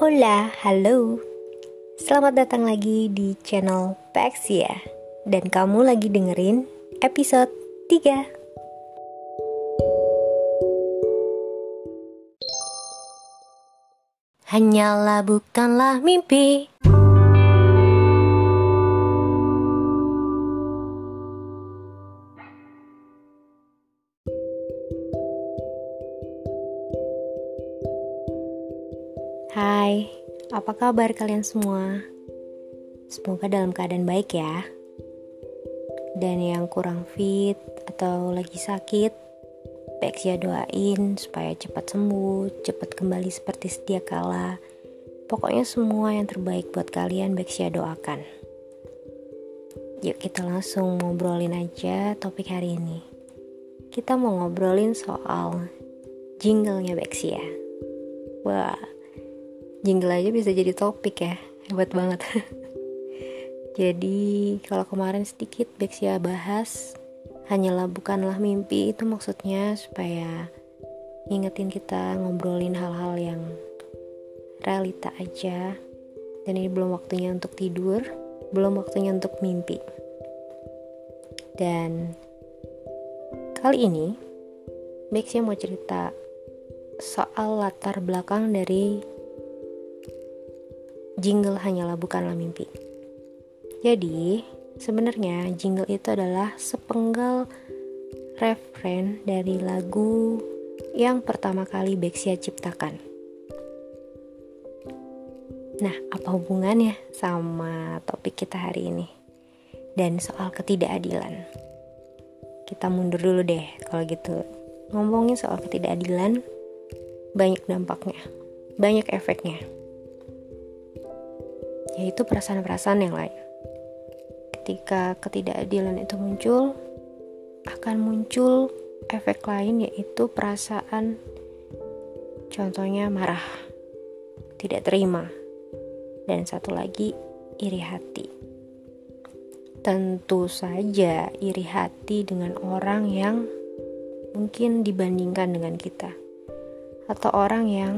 Hola, halo. Selamat datang lagi di channel Pexia. Dan kamu lagi dengerin episode 3. Hanyalah bukanlah mimpi. Hai, apa kabar kalian semua? Semoga dalam keadaan baik ya. Dan yang kurang fit atau lagi sakit, baik ya doain supaya cepat sembuh, cepat kembali seperti sedia kala. Pokoknya semua yang terbaik buat kalian baik ya doakan. Yuk kita langsung ngobrolin aja topik hari ini. Kita mau ngobrolin soal jinglenya Bexia. Wah, jingle aja bisa jadi topik ya. Hebat banget. Jadi kalau kemarin sedikit Bexia bahas hanyalah bukanlah mimpi. Itu maksudnya supaya ngingetin kita ngobrolin hal-hal yang realita aja. Dan ini belum waktunya untuk tidur belum waktunya untuk mimpi. Dan kali ini Bexia mau cerita soal latar belakang dari jingle hanyalah bukanlah mimpi. Jadi, sebenarnya jingle itu adalah sepenggal referen dari lagu yang pertama kali Bexia ciptakan. Nah, apa hubungannya sama topik kita hari ini? Dan soal ketidakadilan. Kita mundur dulu deh kalau gitu. Ngomongin soal ketidakadilan, banyak dampaknya, banyak efeknya yaitu perasaan-perasaan yang lain. Ketika ketidakadilan itu muncul, akan muncul efek lain yaitu perasaan contohnya marah, tidak terima, dan satu lagi iri hati. Tentu saja iri hati dengan orang yang mungkin dibandingkan dengan kita atau orang yang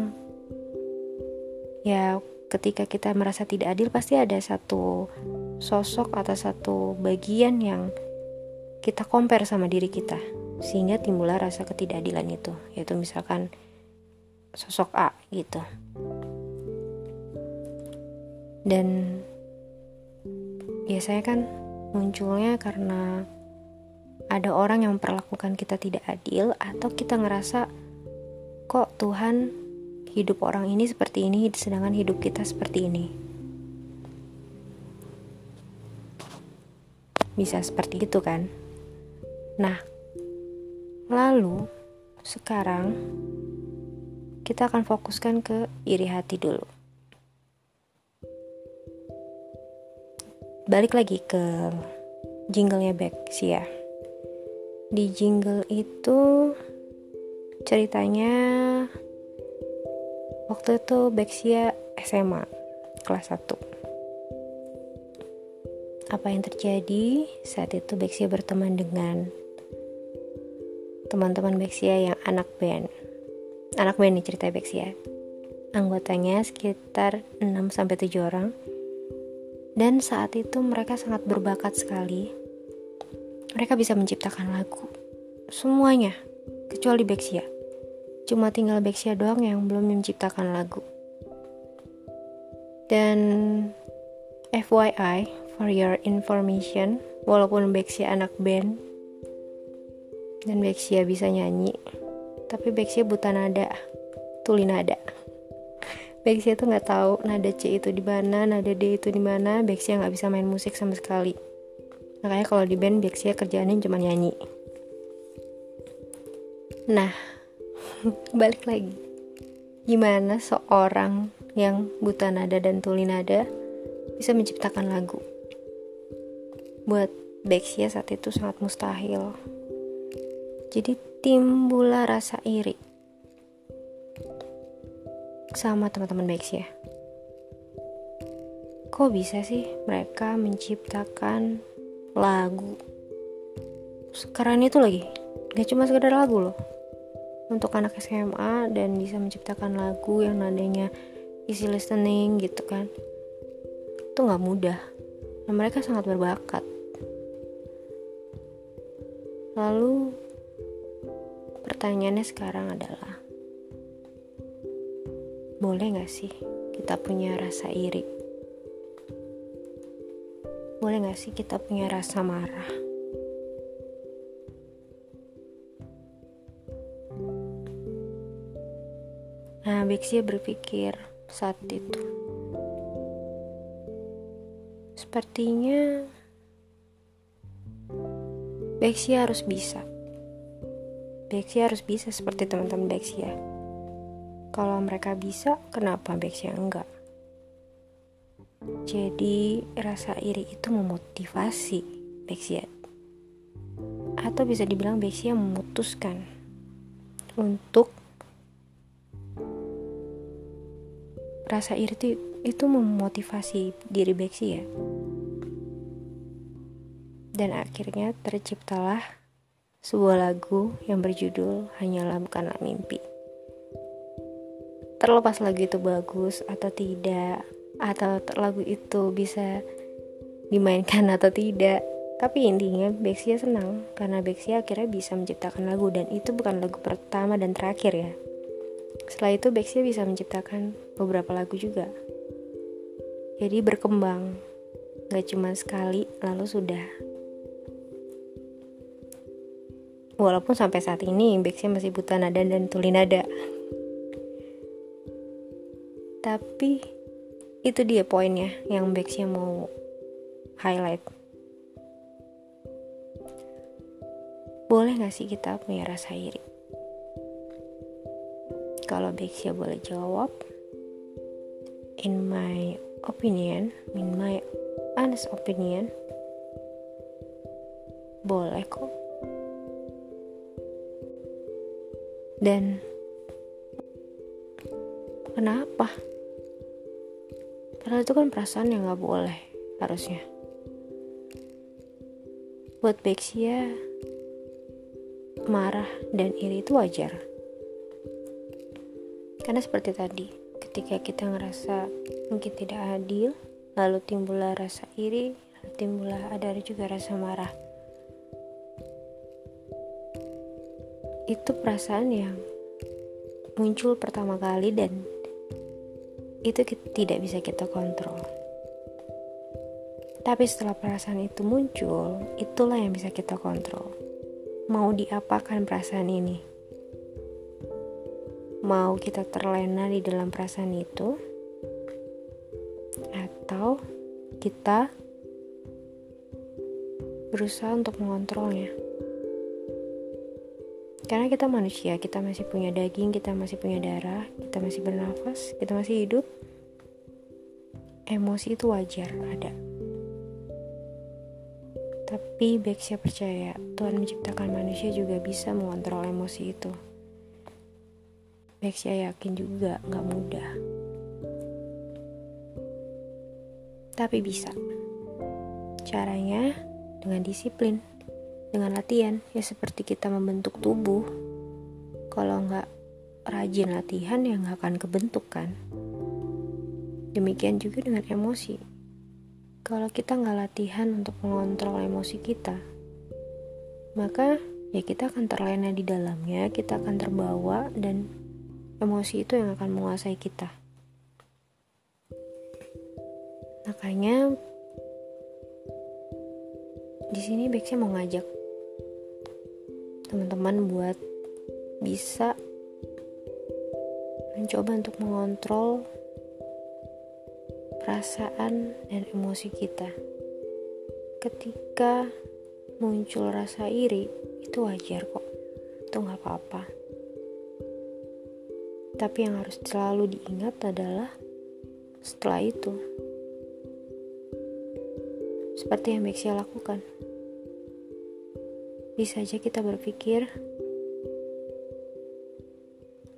ya ketika kita merasa tidak adil pasti ada satu sosok atau satu bagian yang kita compare sama diri kita sehingga timbullah rasa ketidakadilan itu yaitu misalkan sosok A gitu. Dan biasanya kan munculnya karena ada orang yang memperlakukan kita tidak adil atau kita ngerasa kok Tuhan hidup orang ini seperti ini, sedangkan hidup kita seperti ini. Bisa seperti itu kan? Nah, lalu sekarang kita akan fokuskan ke iri hati dulu. Balik lagi ke jinglenya Sia. Di jingle itu ceritanya Waktu itu Bexia SMA kelas 1. Apa yang terjadi? Saat itu Bexia berteman dengan teman-teman Bexia yang anak band. Anak band nih cerita Bexia. Anggotanya sekitar 6 sampai 7 orang. Dan saat itu mereka sangat berbakat sekali. Mereka bisa menciptakan lagu. Semuanya kecuali Bexia Cuma tinggal Bexia doang yang belum menciptakan lagu. Dan FYI, for your information, walaupun Bexia anak band dan Bexia bisa nyanyi, tapi Bexia buta nada, tuli nada. Bexia tuh nggak tahu nada C itu di mana, nada D itu di mana. Bexia nggak bisa main musik sama sekali. Makanya kalau di band Bexia kerjaannya cuma nyanyi. Nah, balik lagi. Gimana seorang yang buta nada dan tuli nada bisa menciptakan lagu? Buat Bexia saat itu sangat mustahil. Jadi timbullah rasa iri sama teman-teman Bexia. Kok bisa sih mereka menciptakan lagu? Sekarang itu lagi. Gak cuma sekedar lagu loh untuk anak SMA dan bisa menciptakan lagu yang nadanya easy listening gitu kan. Itu nggak mudah. Dan mereka sangat berbakat. Lalu pertanyaannya sekarang adalah boleh gak sih kita punya rasa iri? Boleh gak sih kita punya rasa marah Bexia berpikir saat itu. Sepertinya Bexia harus bisa. Bexia harus bisa seperti teman-teman Bexia. Kalau mereka bisa, kenapa Bexia enggak? Jadi, rasa iri itu memotivasi Bexia. Atau bisa dibilang Bexia memutuskan untuk rasa iri itu, memotivasi diri Bexi ya. Dan akhirnya terciptalah sebuah lagu yang berjudul Hanyalah Bukanlah Mimpi. Terlepas lagu itu bagus atau tidak atau lagu itu bisa dimainkan atau tidak tapi intinya Bexia senang. Karena Bexia akhirnya bisa menciptakan lagu dan itu bukan lagu pertama dan terakhir ya setelah itu Bexia bisa menciptakan beberapa lagu juga. Jadi berkembang, gak cuma sekali lalu sudah. Walaupun sampai saat ini Bexia masih buta nada dan tuli nada. Tapi itu dia poinnya yang Bexia mau highlight. Boleh gak sih kita punya rasa iri? Kalau Bexia boleh jawab, in my opinion, in my honest opinion, boleh kok. Dan kenapa? Karena itu kan perasaan yang gak boleh harusnya. Buat Bexia, marah dan iri itu wajar karena seperti tadi, ketika kita ngerasa mungkin tidak adil, lalu timbullah rasa iri, timbullah ada juga rasa marah. Itu perasaan yang muncul pertama kali dan itu tidak bisa kita kontrol. Tapi setelah perasaan itu muncul, itulah yang bisa kita kontrol. Mau diapakan perasaan ini? Mau kita terlena di dalam perasaan itu atau kita berusaha untuk mengontrolnya. Karena kita manusia kita masih punya daging kita masih punya darah kita masih bernafas kita masih hidup emosi itu wajar ada. Tapi Bexia percaya Tuhan menciptakan manusia juga bisa mengontrol emosi itu Baik saya yakin juga gak mudah. Tapi bisa. Caranya dengan disiplin, dengan latihan, ya seperti kita membentuk tubuh. Kalau nggak rajin latihan ya nggak akan kebentuk kan. Demikian juga dengan emosi. Kalau kita nggak latihan untuk mengontrol emosi kita, maka ya kita akan terlena di dalamnya, kita akan terbawa dan emosi itu yang akan menguasai kita. Makanya di sini Bexia mau ngajak teman-teman buat bisa mencoba untuk mengontrol perasaan dan emosi kita. Ketika muncul rasa iri, itu wajar kok. Itu nggak apa-apa. Tapi yang harus selalu diingat adalah setelah itu. Seperti yang Bexia lakukan. Bisa aja kita berpikir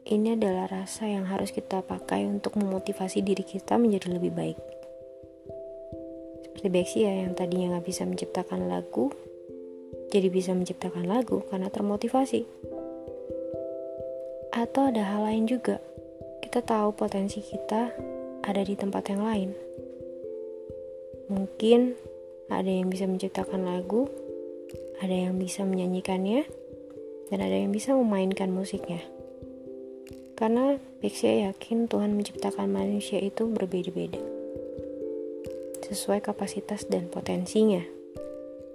ini adalah rasa yang harus kita pakai untuk memotivasi diri kita menjadi lebih baik. Seperti Bexia yang tadinya nggak bisa menciptakan lagu, jadi bisa menciptakan lagu karena termotivasi atau ada hal lain juga kita tahu potensi kita ada di tempat yang lain. Mungkin ada yang bisa menciptakan lagu, ada yang bisa menyanyikannya, dan ada yang bisa memainkan musiknya. Karena Bexia yakin Tuhan menciptakan manusia itu berbeda-beda. Sesuai kapasitas dan potensinya.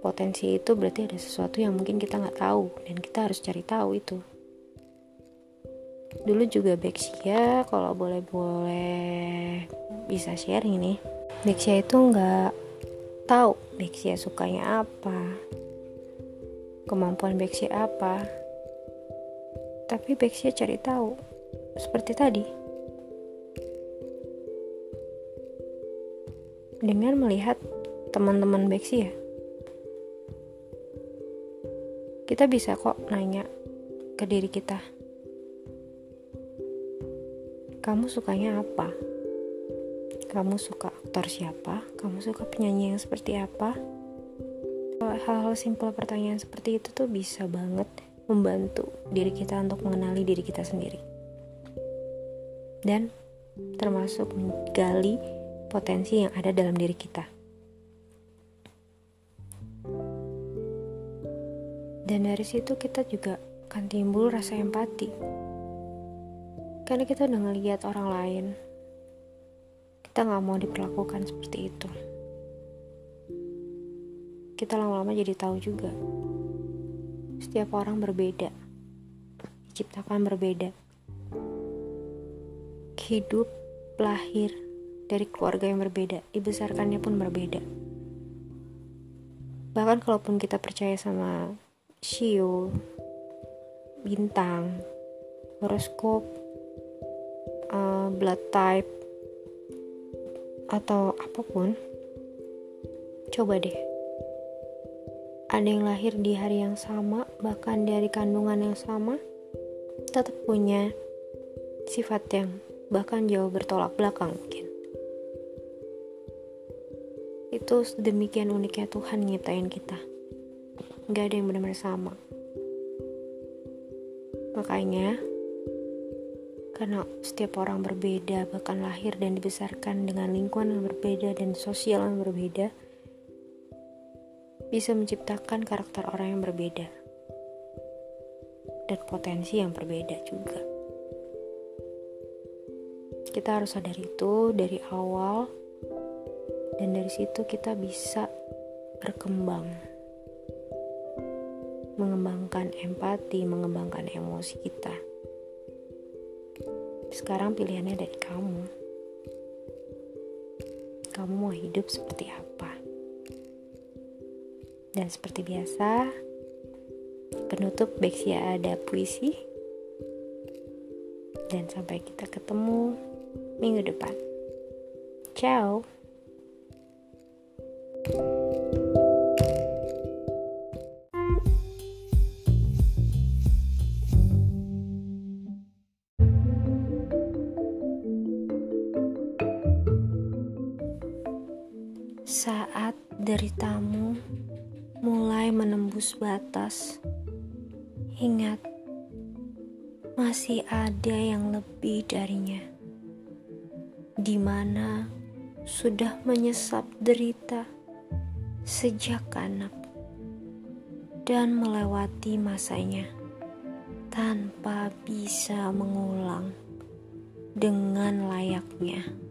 Potensi itu berarti ada sesuatu yang mungkin kita nggak tahu dan kita harus cari tahu itu. Dulu juga Bexia kalau boleh-boleh bisa sharing nih. Bexia itu nggak tahu Bexia sukanya apa, kemampuan Bexia apa. Tapi Bexia cari tahu, seperti tadi. Dengan melihat teman-teman Bexia. Kita bisa kok nanya ke diri kita. Kamu sukanya apa? Kamu suka aktor siapa? Kamu suka penyanyi yang seperti apa? Hal-hal simpel pertanyaan seperti itu tuh bisa banget membantu diri kita untuk mengenali diri kita sendiri. Dan termasuk menggali potensi yang ada dalam diri kita. Dan dari situ kita juga akan timbul rasa empati. Karena kita udah ngeliat orang lain kita nggak mau diperlakukan seperti itu. Kita lama-lama jadi tahu juga. Setiap orang berbeda. Diciptakan berbeda. Hidup, lahir dari keluarga yang berbeda. Dibesarkannya pun berbeda. Bahkan kalaupun kita percaya sama shio, bintang, horoskop, uh, blood type, atau apa pun, coba deh. Ada yang lahir di hari yang sama, bahkan dari kandungan yang sama, tetap punya sifat yang bahkan jauh bertolak belakang mungkin. Itu sedemikian uniknya Tuhan nyiptain kita. Gak ada yang benar-benar sama. Makanya, karena setiap orang berbeda, bahkan lahir dan dibesarkan dengan lingkungan yang berbeda dan sosial yang berbeda, bisa menciptakan karakter orang yang berbeda dan potensi yang berbeda juga. Kita harus sadar itu dari awal, dan dari situ kita bisa berkembang, mengembangkan empati, mengembangkan emosi kita. Sekarang pilihannya dari kamu. Kamu mau hidup seperti apa? Dan seperti biasa, penutup Bexia ada puisi. Dan sampai kita ketemu minggu depan. Ciao. Batas, ingat masih ada yang lebih darinya, di mana sudah menyesap derita sejak anak dan melewati masanya tanpa bisa mengulang dengan layaknya.